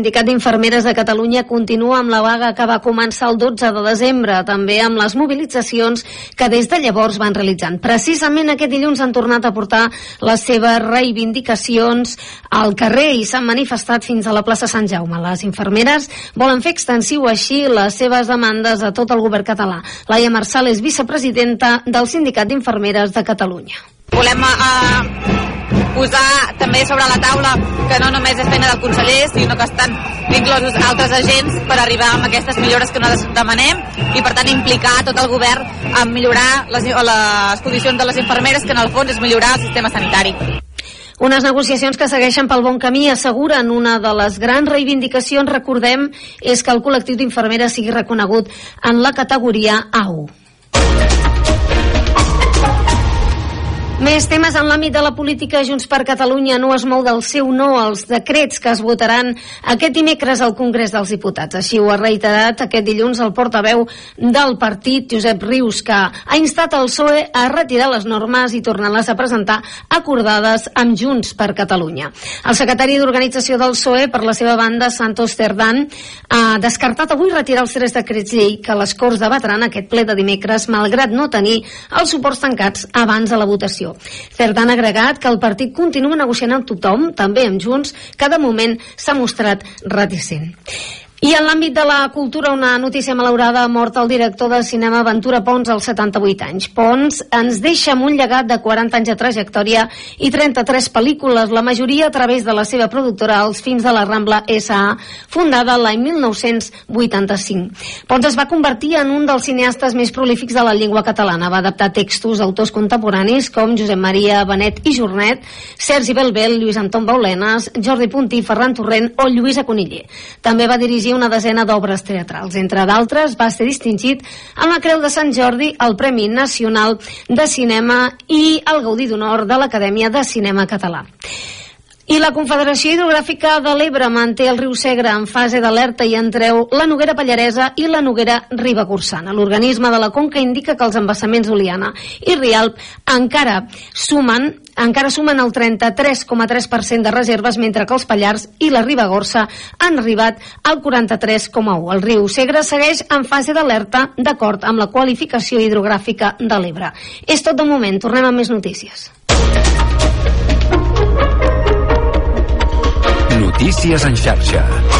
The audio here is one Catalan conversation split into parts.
Sindicat d'Infermeres de Catalunya continua amb la vaga que va començar el 12 de desembre, també amb les mobilitzacions que des de llavors van realitzant. Precisament aquest dilluns han tornat a portar les seves reivindicacions al carrer i s'han manifestat fins a la plaça Sant Jaume. Les infermeres volen fer extensiu així les seves demandes a tot el govern català. Laia Marçal és vicepresidenta del Sindicat d'Infermeres de Catalunya. Volem uh, posar també sobre la taula que no només és feina del conseller, sinó que estan inclosos altres agents per arribar amb aquestes millores que nosaltres demanem i per tant implicar tot el govern en millorar les, les condicions de les infermeres, que en el fons és millorar el sistema sanitari. Unes negociacions que segueixen pel bon camí asseguren una de les grans reivindicacions, recordem, és que el col·lectiu d'infermeres sigui reconegut en la categoria A1. Més temes en l'àmbit de la política. Junts per Catalunya no es mou del seu no als decrets que es votaran aquest dimecres al Congrés dels Diputats. Així ho ha reiterat aquest dilluns el portaveu del partit, Josep Rius, que ha instat el PSOE a retirar les normes i tornar-les a presentar acordades amb Junts per Catalunya. El secretari d'Organització del PSOE, per la seva banda, Santos Cerdán, ha descartat avui retirar els tres decrets llei que les Corts debatran aquest ple de dimecres, malgrat no tenir els suports tancats abans de la votació. Cert han agregat que el partit continua negociant amb tothom, també amb Junts, que de moment s'ha mostrat reticent. I en l'àmbit de la cultura, una notícia malaurada, mort el director de cinema Ventura Pons als 78 anys. Pons ens deixa amb un llegat de 40 anys de trajectòria i 33 pel·lícules, la majoria a través de la seva productora Els Fins de la Rambla S.A., fundada l'any 1985. Pons es va convertir en un dels cineastes més prolífics de la llengua catalana. Va adaptar textos d'autors contemporanis com Josep Maria Benet i Jornet, Sergi Belbel, Lluís Anton Baulenes, Jordi Puntí, Ferran Torrent o Lluïsa Coniller. També va dirigir dirigir una desena d'obres teatrals. Entre d'altres, va ser distingit amb la Creu de Sant Jordi, el Premi Nacional de Cinema i el Gaudí d'Honor de l'Acadèmia de Cinema Català. I la Confederació Hidrogràfica de l'Ebre manté el riu Segre en fase d'alerta i entreu la Noguera Pallaresa i la Noguera Ribagorçana. L'organisme de la Conca indica que els embassaments d'Oliana i Rialp encara sumen encara sumen el 33,3% de reserves, mentre que els Pallars i la Ribagorça han arribat al 43,1%. El riu Segre segueix en fase d'alerta d'acord amb la qualificació hidrogràfica de l'Ebre. És tot de moment. Tornem amb més notícies. Notícies en xarxa.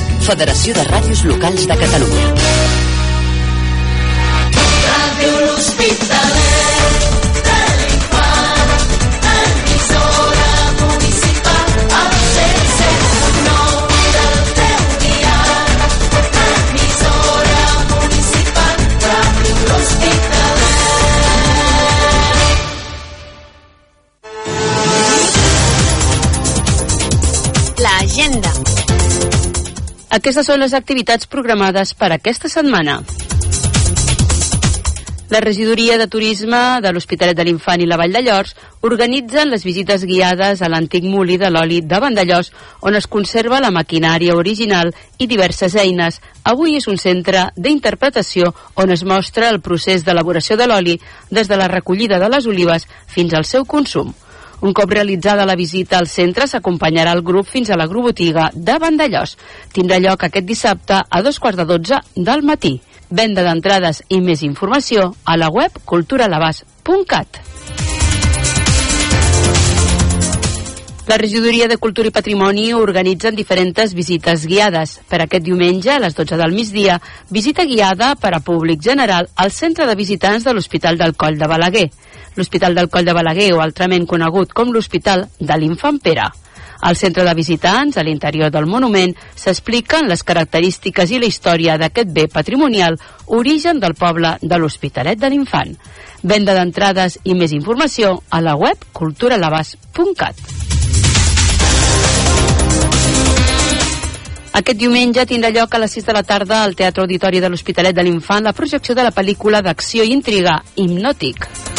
Federació de Ràdios Locals de Catalunya. Ràdio L'Hospitalet Aquestes són les activitats programades per aquesta setmana. La regidoria de turisme de l'Hospitalet de l'Infant i la Vall de Llors organitzen les visites guiades a l'antic molí de l'oli de Vandellós, on es conserva la maquinària original i diverses eines. Avui és un centre d'interpretació on es mostra el procés d'elaboració de l'oli des de la recollida de les olives fins al seu consum. Un cop realitzada la visita al centre, s'acompanyarà el grup fins a l'agrobotiga de Vandellós. Tindrà lloc aquest dissabte a dos quarts de dotze del matí. Venda d'entrades i més informació a la web culturalabas.cat. La regidoria de Cultura i Patrimoni organitzen diferents visites guiades. Per aquest diumenge, a les 12 del migdia, visita guiada per a públic general al centre de visitants de l'Hospital del Coll de Balaguer. L'Hospital del Coll de Balaguer, o altrament conegut com l'Hospital de l'Infant Pere. Al centre de visitants, a l'interior del monument, s'expliquen les característiques i la història d'aquest bé patrimonial, origen del poble de l'Hospitalet de l'Infant. Venda d'entrades i més informació a la web culturalabas.cat. Aquest diumenge tindrà lloc a les 6 de la tarda al Teatre Auditori de l'Hospitalet de l'Infant la projecció de la pel·lícula d'acció i intriga Hipnòtic.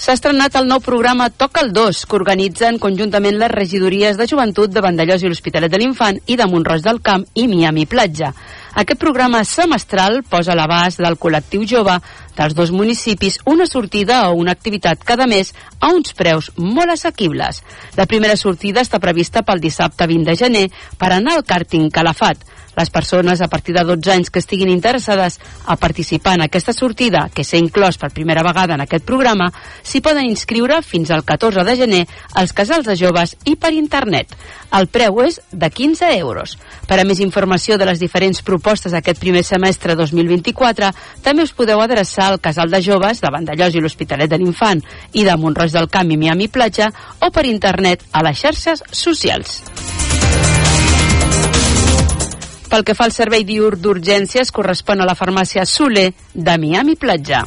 S'ha estrenat el nou programa Toca el 2, que organitzen conjuntament les regidories de joventut de Vandellós i l'Hospitalet de l'Infant i de Montroig del Camp i Miami Platja. Aquest programa semestral posa a l'abast del col·lectiu jove dels dos municipis una sortida o una activitat cada mes a uns preus molt assequibles. La primera sortida està prevista pel dissabte 20 de gener per anar al càrting Calafat. Les persones a partir de 12 anys que estiguin interessades a participar en aquesta sortida, que s'ha inclòs per primera vegada en aquest programa, s'hi poden inscriure fins al 14 de gener als casals de joves i per internet. El preu és de 15 euros. Per a més informació de les diferents propostes d'aquest primer semestre 2024, també us podeu adreçar al Casal de Joves de Vandellós i l'Hospitalet de l'Infant i de Montroig del Camp i Miami Platja o per internet a les xarxes socials. Pel que fa al servei diur d'urgències, correspon a la farmàcia Sule de Miami Platja.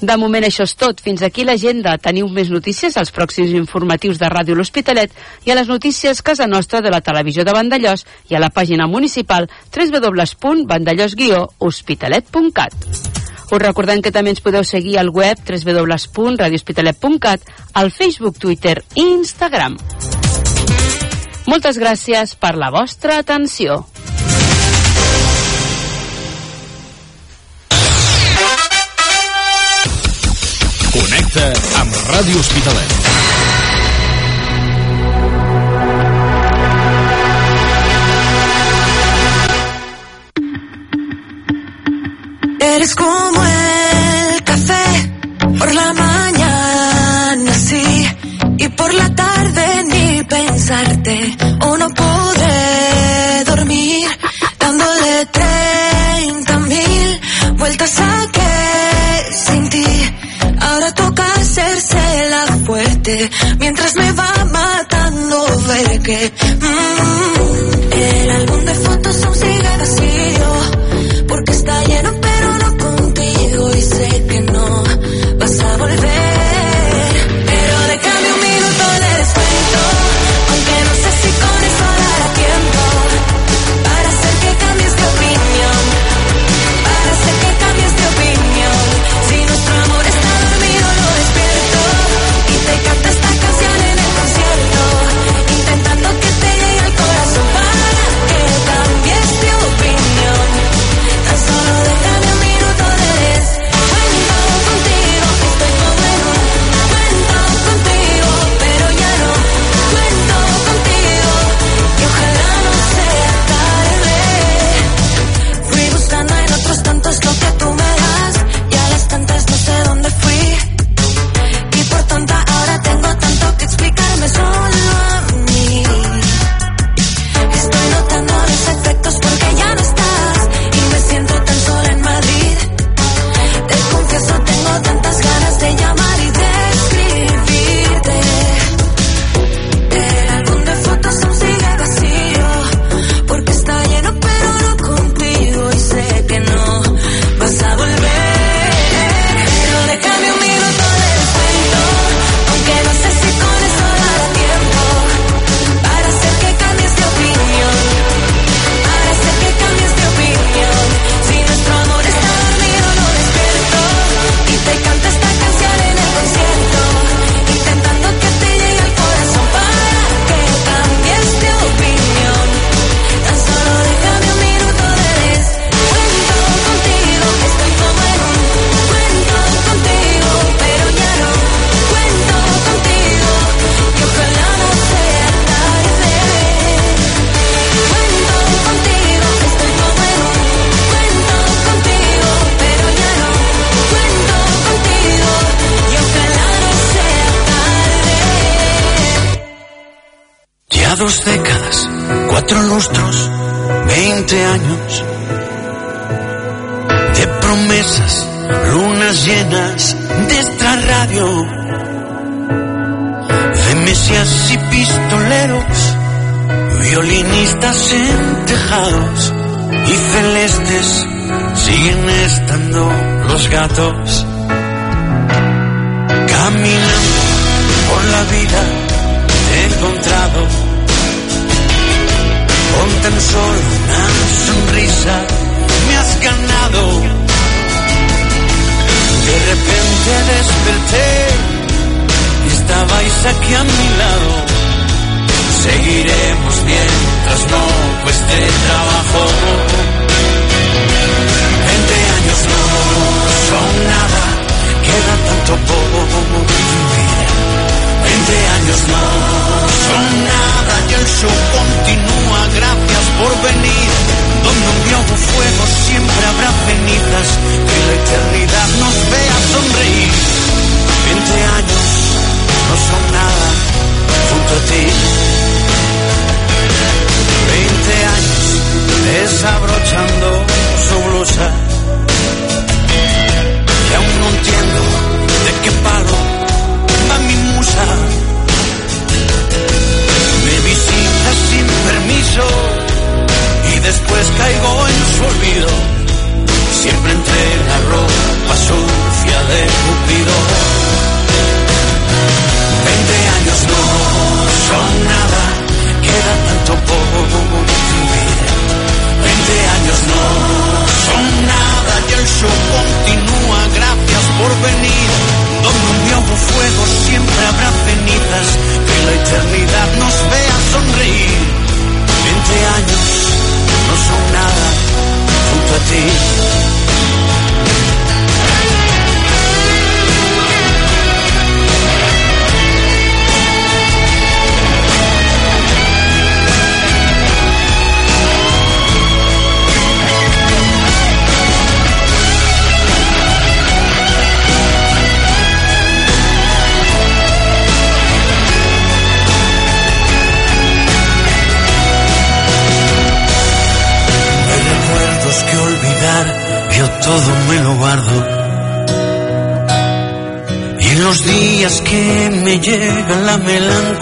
De moment això és tot. Fins aquí l'agenda. Teniu més notícies als pròxims informatius de Ràdio L'Hospitalet i a les notícies Casa Nostra de la televisió de Vandellós i a la pàgina municipal www.vandellós-hospitalet.cat. Us recordem que també ens podeu seguir al web www.radiohospitalet.cat, al Facebook, Twitter i Instagram. Moltes gràcies per la vostra atenció. Connecta amb Ràdio Hospitalet. Eres como el café por la besarte o no podré dormir dándole 30 mil vueltas a que sin ti. Ahora toca hacerse la fuerte mientras me va matando ver que mm, el álbum de fotos aún 20 años de promesas, lunas llenas de esta radio, de mesías y pistoleros, violinistas en tejados y celestes, siguen estando los gatos caminando por la vida. He encontrado con tan solo una sonrisa me has ganado. De repente desperté y estabais aquí a mi lado. Seguiremos mientras no cueste trabajo. 20 años no son nada queda tanto por vivir 20 años no son nada y el show continúa gracias por venir. Donde un viejo fuego siempre habrá cenizas que la eternidad nos vea sonreír. 20 años no son nada junto a ti. 20 años desabrochando su blusa. Y aún no entiendo de qué palo va mi musa. Me visita sin permiso y después caigo en su olvido. Siempre entre la ropa sucia de Cupido. Veinte años no son nada, queda tanto por vivir. Veinte años no son nada y el show continúa, gracias por venir. Donde un viejo fuego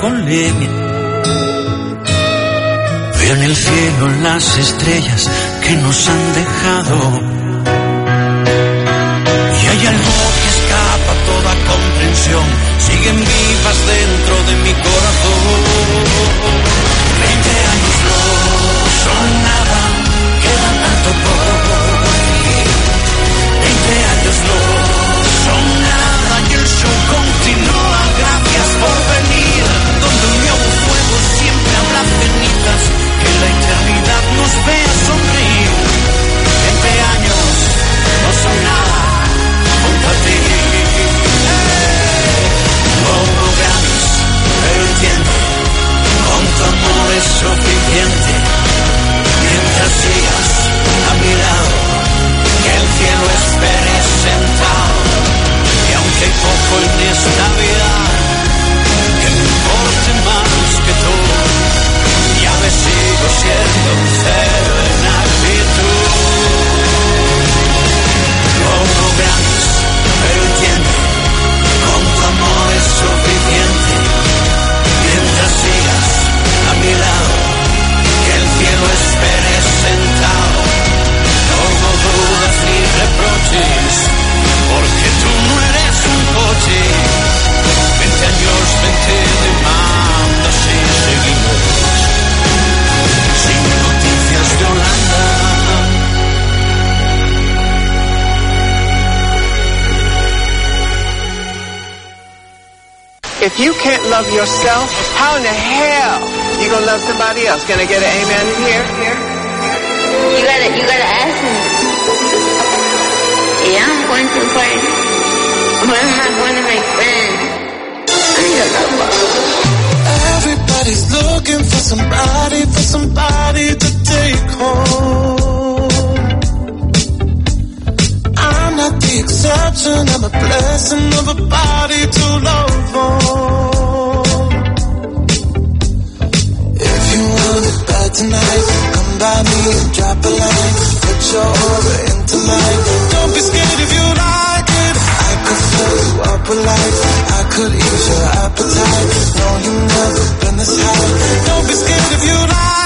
con leña. Veo en el cielo las estrellas que nos han dejado. Y hay algo que escapa toda comprensión, siguen vivas dentro de mi corazón. Veinte años no son They confundis navi you can't love yourself, how in the hell you gonna love somebody else? Can I get an amen in here? here? You gotta, you gotta ask me. Yeah, I'm going to the party. But I'm not going to my friends. I need a lover. Everybody's looking for somebody, for somebody to take home. the exception and the blessing of a body to love on. If you want it bad tonight, come by me and drop a line. Put your aura into mine. Don't be scared if you like it. I could fill you up with life. I could ease your appetite. No, you've never been this high. Don't be scared if you like. it.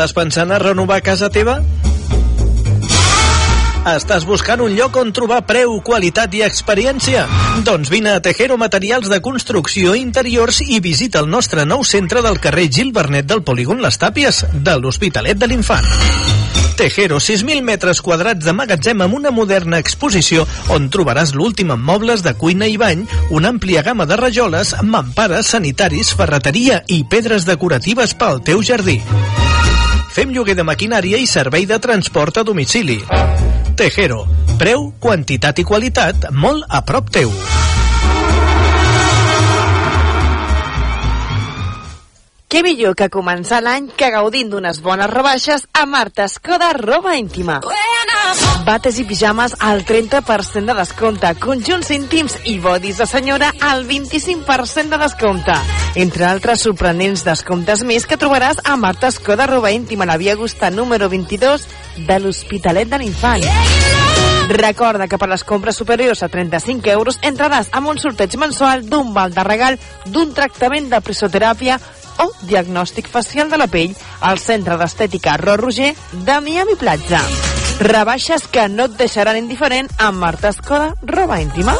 Estàs pensant a renovar casa teva? Estàs buscant un lloc on trobar preu, qualitat i experiència? Doncs vine a Tejero Materials de Construcció Interiors i visita el nostre nou centre del carrer Gil Bernet del Polígon Les Tàpies, de l'Hospitalet de l'Infant. Tejero, 6.000 metres quadrats de magatzem amb una moderna exposició on trobaràs l'últim en mobles de cuina i bany, una àmplia gamma de rajoles, mampares, sanitaris, ferreteria i pedres decoratives pel teu jardí. Fem lloguer de maquinària i servei de transport a domicili. Tejero. Preu, quantitat i qualitat molt a prop teu. Què millor que començar l'any que gaudint d'unes bones rebaixes a Marta Escoda Roba Íntima. Bates i pijames al 30% de descompte, conjunts íntims i bodis de senyora al 25% de descompte. Entre altres sorprenents descomptes més que trobaràs a Marta Escoda Roba Íntima, la via Augusta número 22 de l'Hospitalet de l'Infant. Recorda que per les compres superiors a 35 euros entraràs amb un sorteig mensual d'un val de regal d'un tractament de presoteràpia o diagnòstic facial de la pell al Centre d'Estètica Ro Roger de Miami Platja. Rebaixes que no et deixaran indiferent amb Marta Escoda, roba íntima.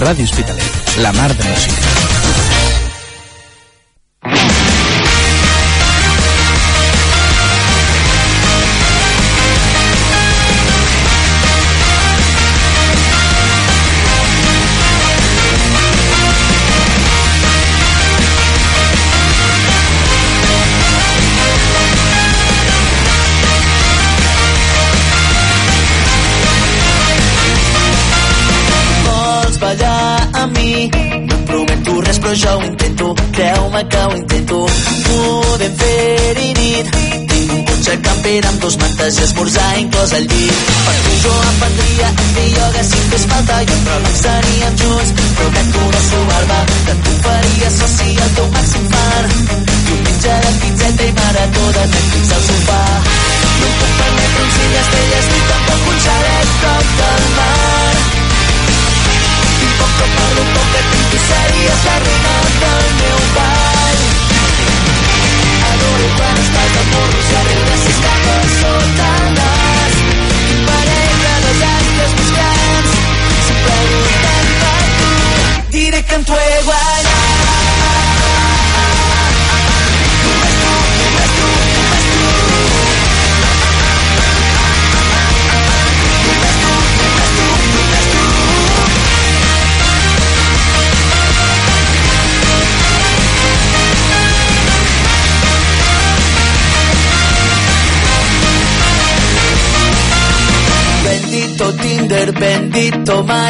Ràdio Hospitalet, la mar de música.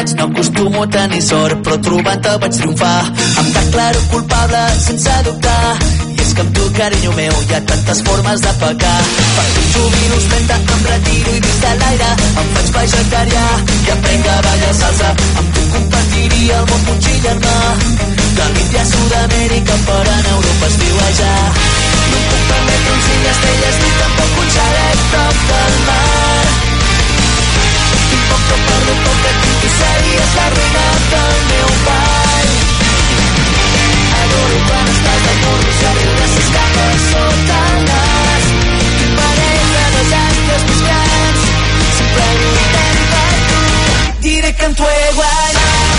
Maig No acostumo a tenir sort Però trobant-te vaig triomfar. Em declaro culpable sense dubtar. I és que amb tu, carinyo meu Hi ha tantes formes de pecar. Per tu jubilo els 30, em retiro i vist a l'aire. Em faig vegetarià i aprenc a ballar salsa. Amb tu compartiria el món motxillar-me De l'Índia a Sud-amèrica per en Europa es viu allà. No puc permetre un cine estrelles ni tampoc un xalet prop del mar. Poc que parlo poc que tu, tu series la meu ball. Adoro quan estàs de morros i a riure si escapes sota el nas. Parella de llàsties buscants, sempre lluitem per tu. Diré tu.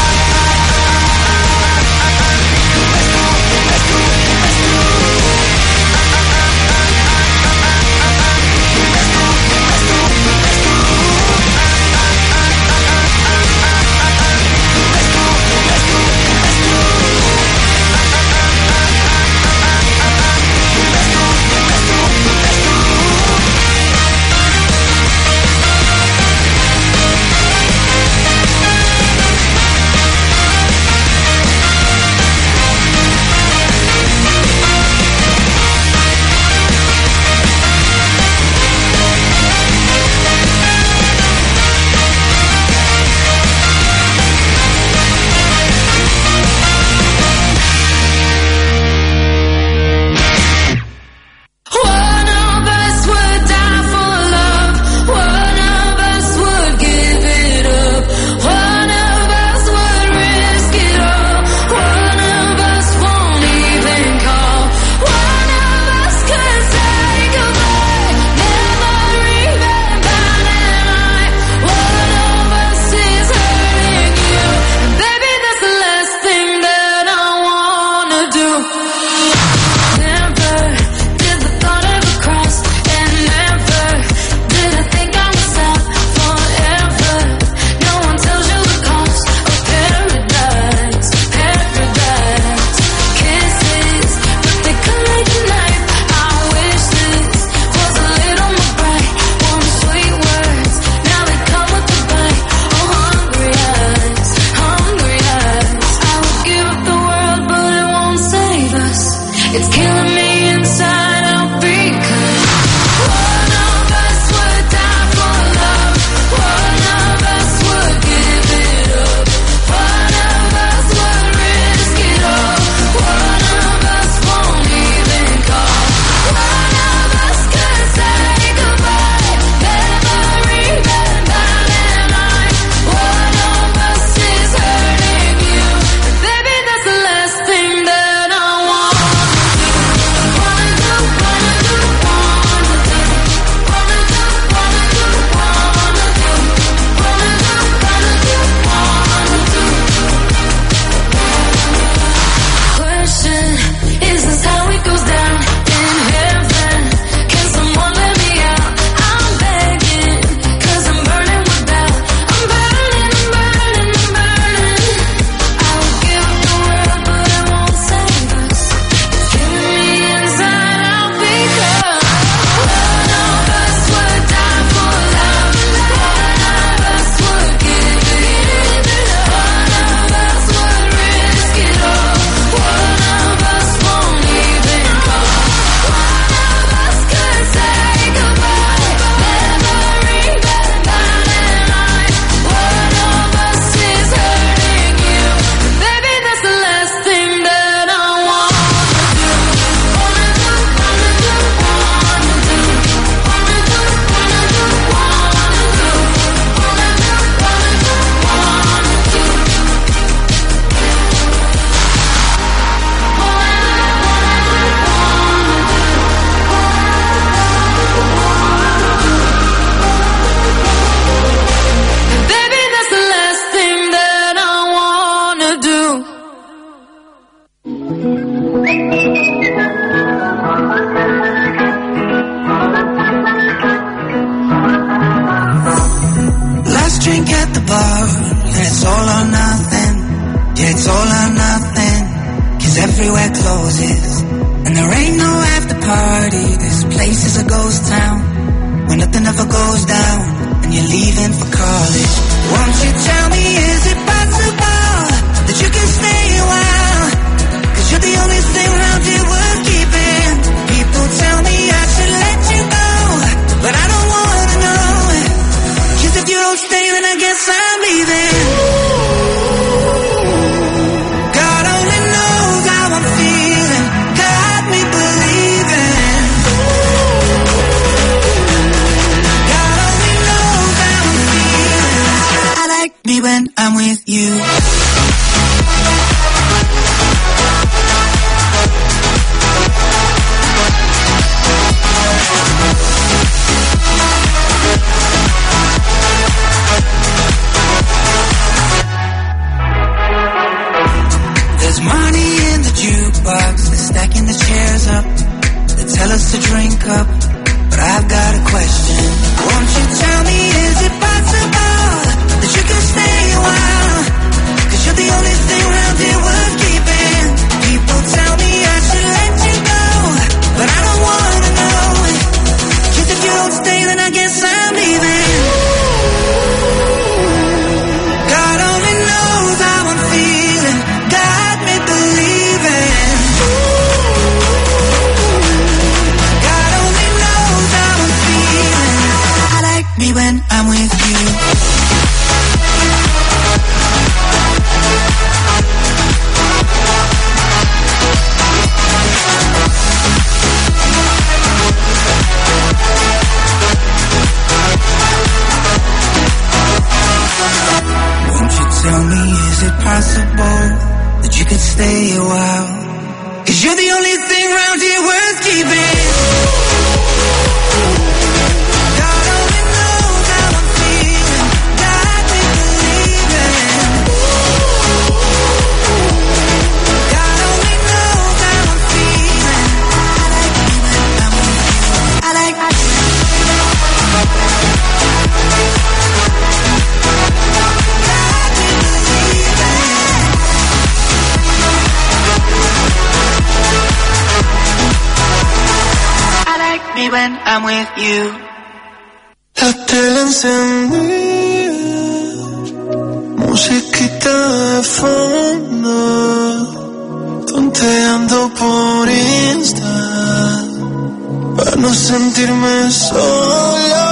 Sentirme solo.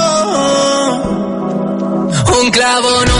Un clavo no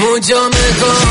mucho mejor.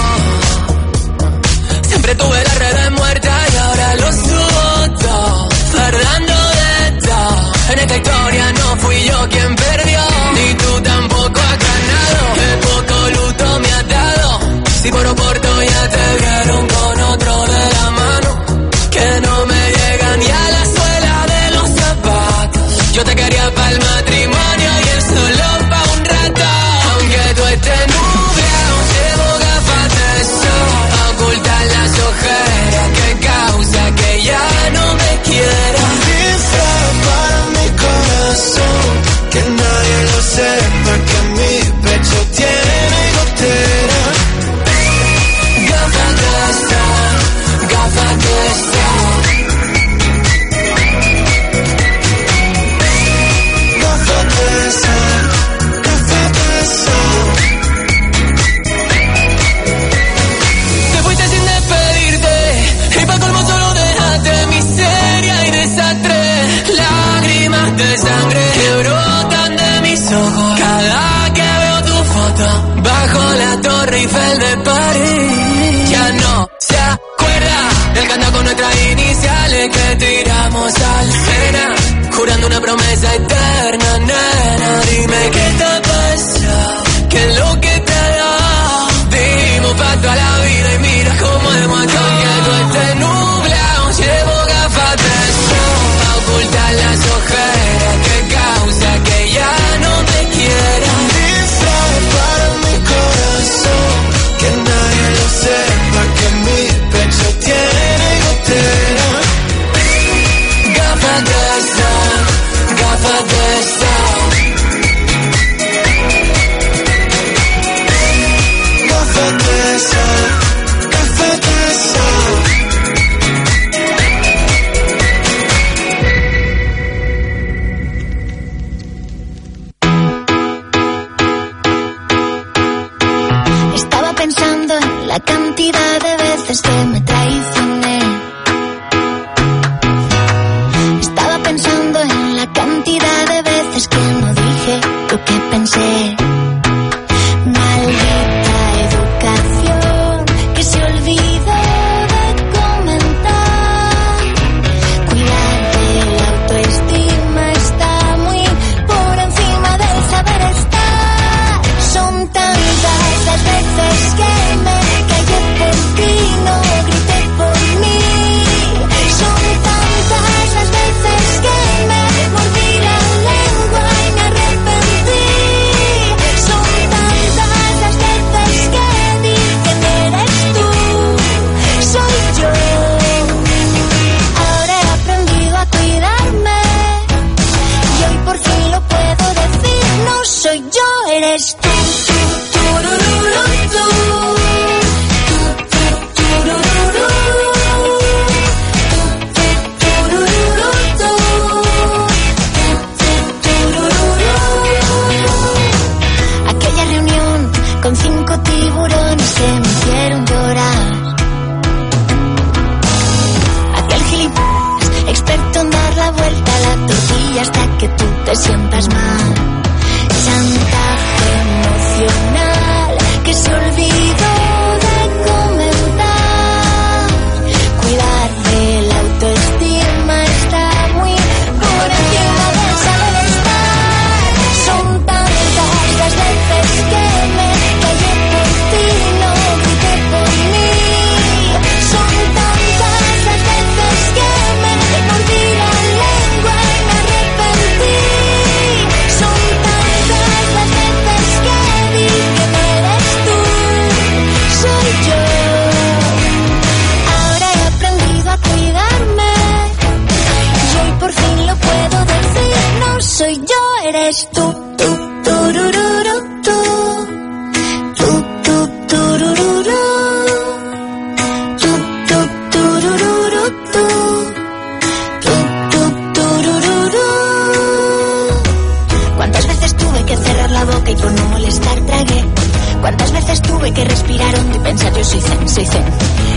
veces tuve que respirar hondo y pensar yo soy zen, soy zen?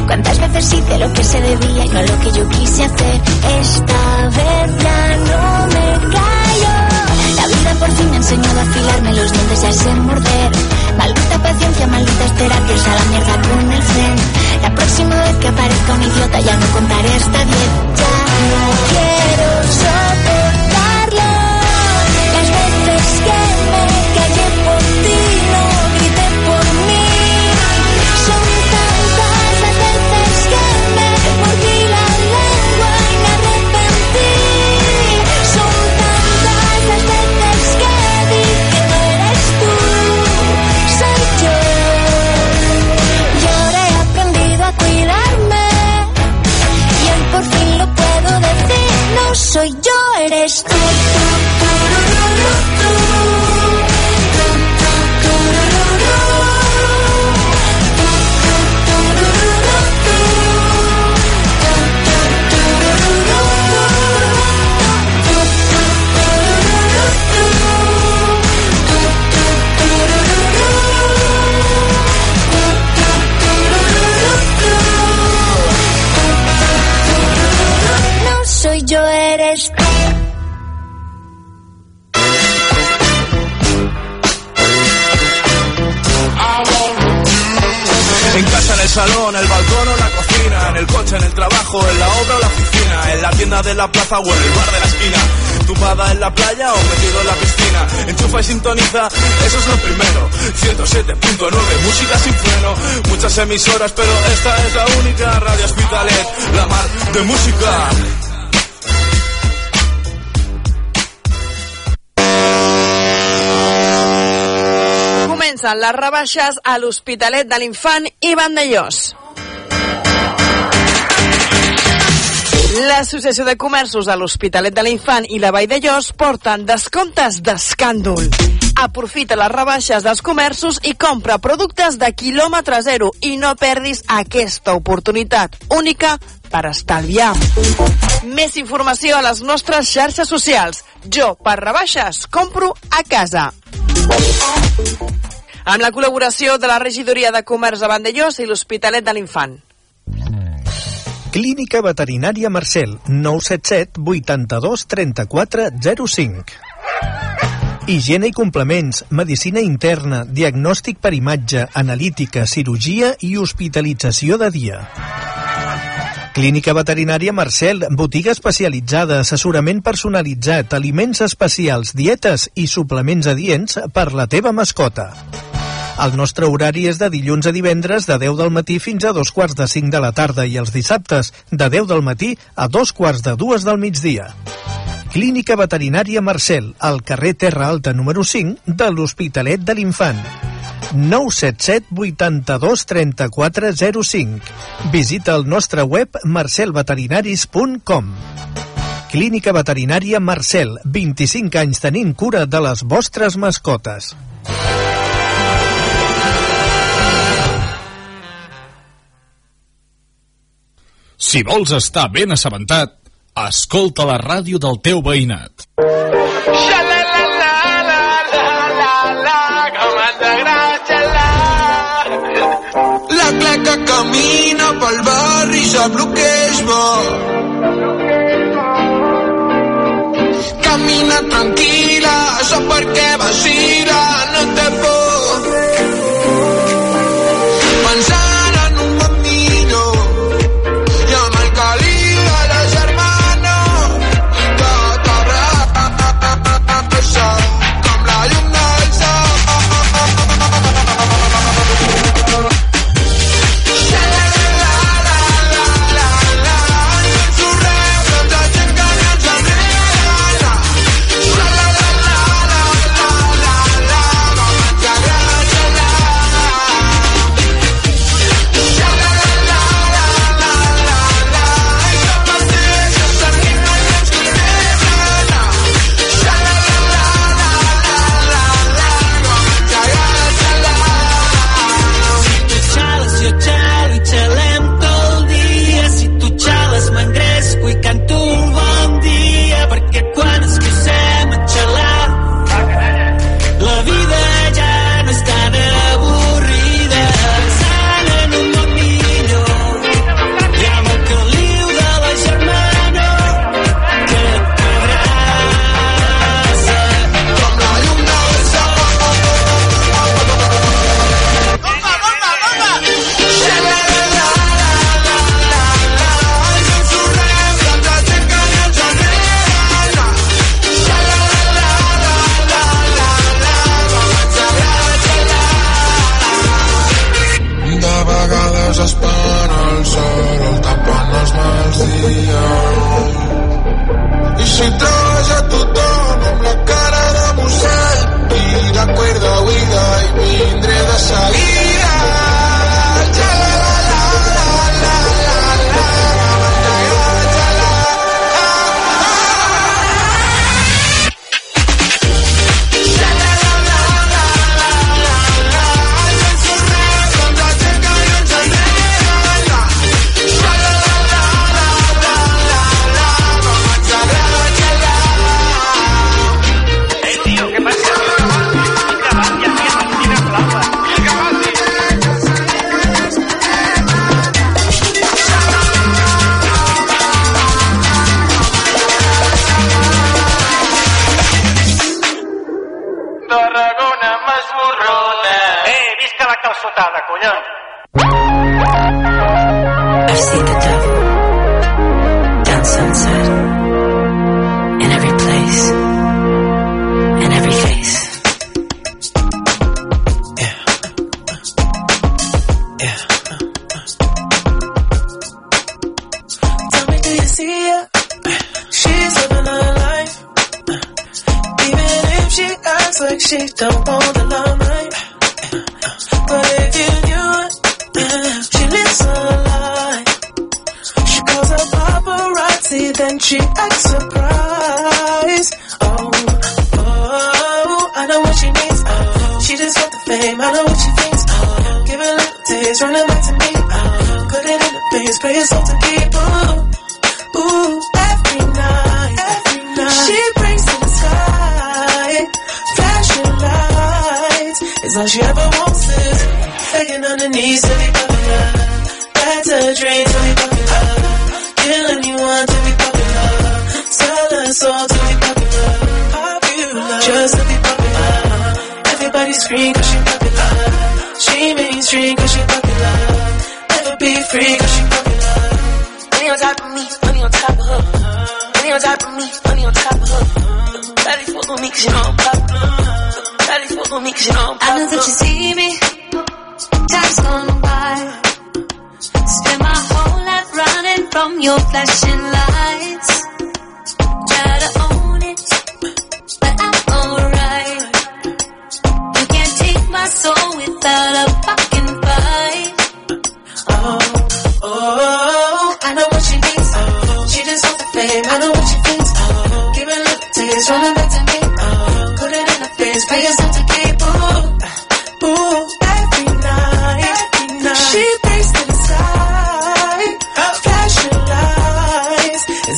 ¿Cuántas veces hice lo que se debía y no lo que yo quise hacer? Esta vez ya no me callo. La vida por fin me ha enseñado a afilarme los dientes y a ser morder. Maldita paciencia, malditas terapias a la mierda con el zen. La próxima vez que aparezca un idiota ya no contaré hasta diez. Ya no quiero ser soy yo, eres tú. Salón, el balcón o la cocina, en el coche, en el trabajo, en la obra o la oficina, en la tienda de la plaza o en el bar de la esquina. Tumbada en la playa o metido en la piscina. Enchufa y sintoniza, eso es lo primero. 107.9, música sin freno. Muchas emisoras, pero esta es la única. Radio Hospitalet, la mar de música. Comencen les rebaixes a l'Hospitalet de l'Infant i Vandellós. L'Associació de Comerços de l'Hospitalet de l'Infant i la Vall de Llos porten descomptes d'escàndol. Aprofita les rebaixes dels comerços i compra productes de quilòmetre zero i no perdis aquesta oportunitat única per estalviar. Més informació a les nostres xarxes socials. Jo, per rebaixes, compro a casa. Amb la col·laboració de la Regidoria de Comerç de Vandellós i l'Hospitalet de l'Infant. Clínica Veterinària Marcel, 977 82 34 05. Higiene i complements, medicina interna, diagnòstic per imatge, analítica, cirurgia i hospitalització de dia. Clínica Veterinària Marcel, botiga especialitzada, assessorament personalitzat, aliments especials, dietes i suplements adients per la teva mascota. El nostre horari és de dilluns a divendres de 10 del matí fins a dos quarts de 5 de la tarda i els dissabtes de 10 del matí a dos quarts de dues del migdia. Clínica Veterinària Marcel, al carrer Terra Alta número 5 de l'Hospitalet de l'Infant. 977 82 34 05. Visita el nostre web marcelveterinaris.com. Clínica Veterinària Marcel, 25 anys tenint cura de les vostres mascotes. Si vols estar ben assabentat, escolta la ràdio del teu veïnat. La cleca camina pel barri, sap lo que és bo. Camina tranquil·la, sap per què vacila, It's all she ever wants is begging on her knees to be popular. That's a dream to be popular. Kill anyone to be popular. Sell her soul to be popular. Popular, just to be popular. Everybody scream cause she popular. She mainstream cause she popular. Never be free cause she popular. Money on top of me, money on top of her. Money on top of me, money on top of her. Daddy fuck with me cause you know I'm popular. Daddy me cause you I'm I know that you see me. Time's gone by. Spend my whole life running from your flashing lights. Try to own it, but I'm alright. You can't take my soul without a fucking fight. Oh, oh, I know what she needs. Oh, she just wants the fame. I know what she thinks. Oh, give a little taste, run it back to me. Oh, put it in the face, pay yourself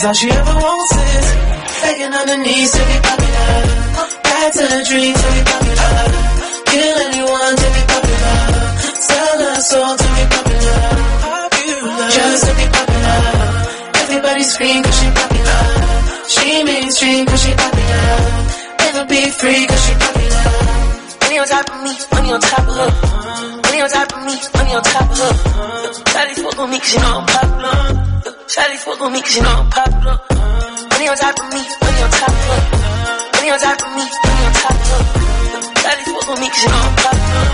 all she ever wants is begging on her knees to be popular. That's a dream to be popular. Kill anyone to be popular. Sell her soul to be popular. Just to be popular. Everybody scream cause she popular. She mainstream cause she popular. Never be free cause she popular. Money on top of me, money on top of her. Money on top of me, money on top of her. Shawty fuck on me cause you know I'm popular. Shawty fuck on me cause you know I'm popular. Money on top of me, money on top of her. Money on top of me, money on top of her. Shawty fuck on me cause you know I'm popular.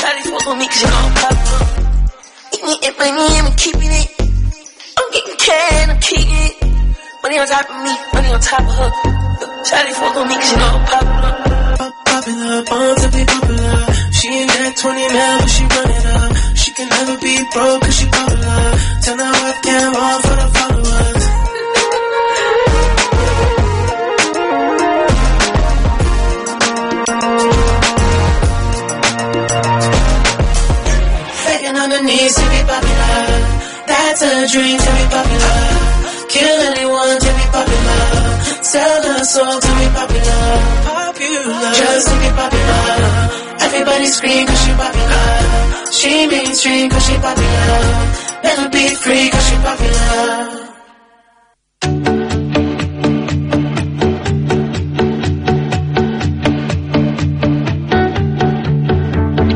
Shawty fuck on me cause you know I'm popular. Eat me and money, I'm keeping it. I'm getting cash, I'm keeping it. Money on top of me, money on top of her. Shawty fuck on me cause you know I'm popular. Pop- Popular, born to be popular. She ain't got 20 mil, but she run it up. Can never be broke cause she popular. Turn the webcam on for the followers. Begging on knees to be popular. That's a dream to be popular. Kill anyone to be popular. Sell her soul to be popular. Popular, just to be popular. Everybody scream cause she popular. She mainstream cause she popular. Never be free cause she popular.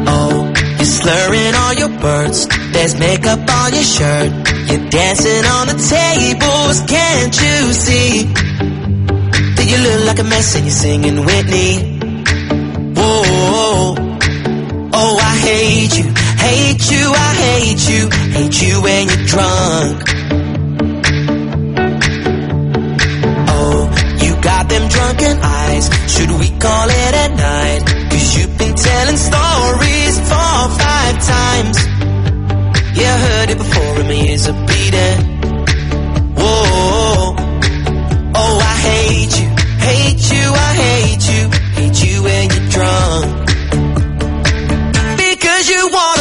Oh, you're slurring all your words. There's makeup on your shirt. You're dancing on the tables, can't you see? That you look like a mess and you're singing Whitney. Hate you, hate you, I hate you, hate you when you're drunk. Oh, you got them drunken eyes. Should we call it a night? Cause you've been telling stories four or five times. Yeah, I heard it before and my ears are bleeding. Whoa, oh, I hate you, hate you, I hate you, hate you when you're drunk you want.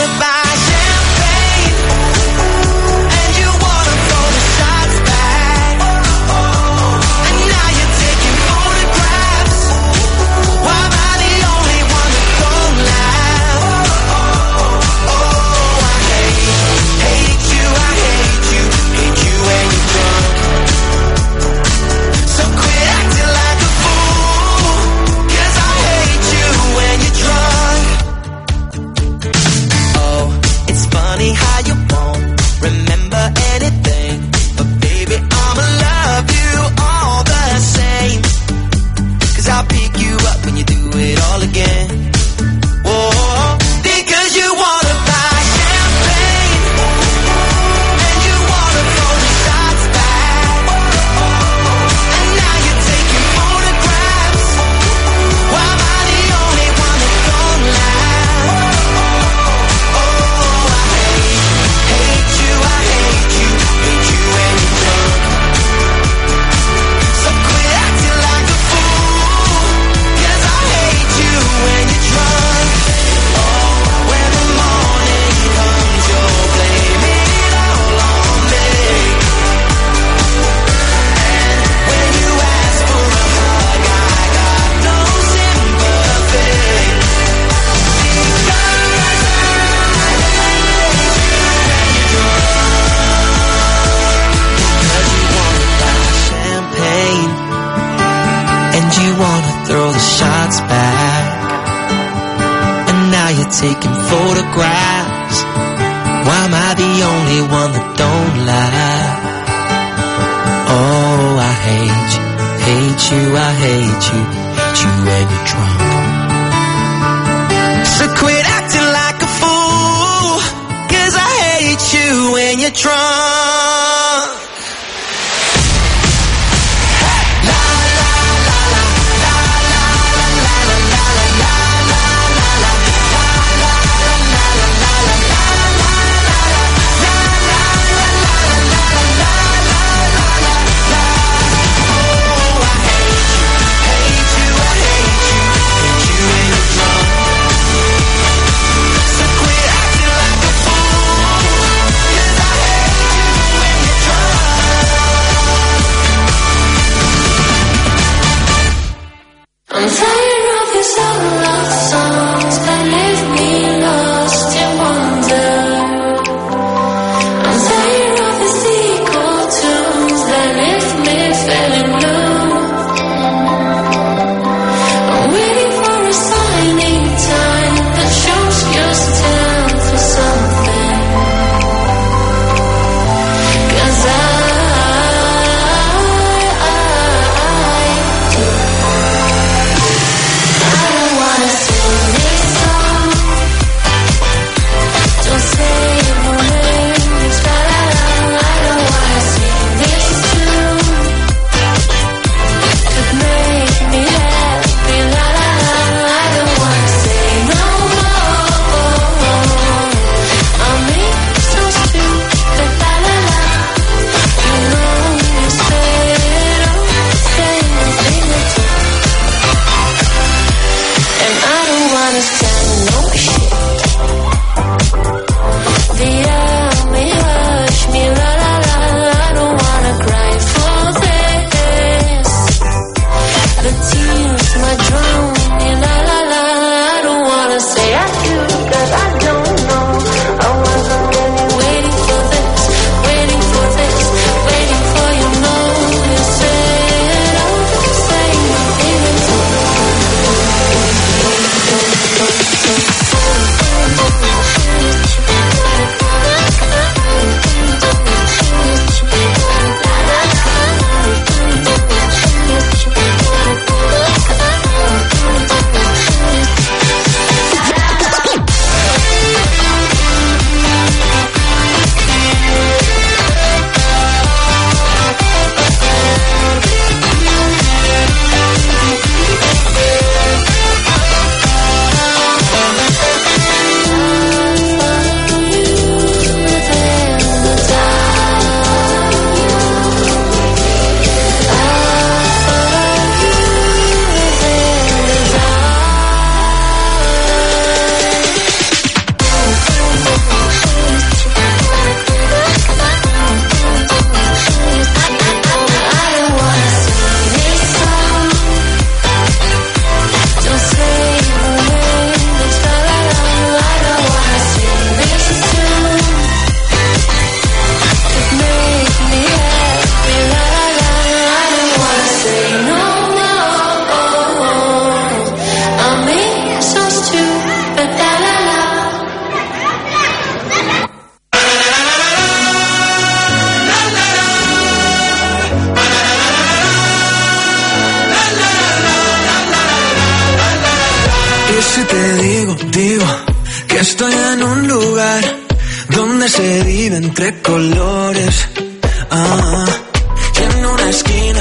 En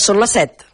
són les 7.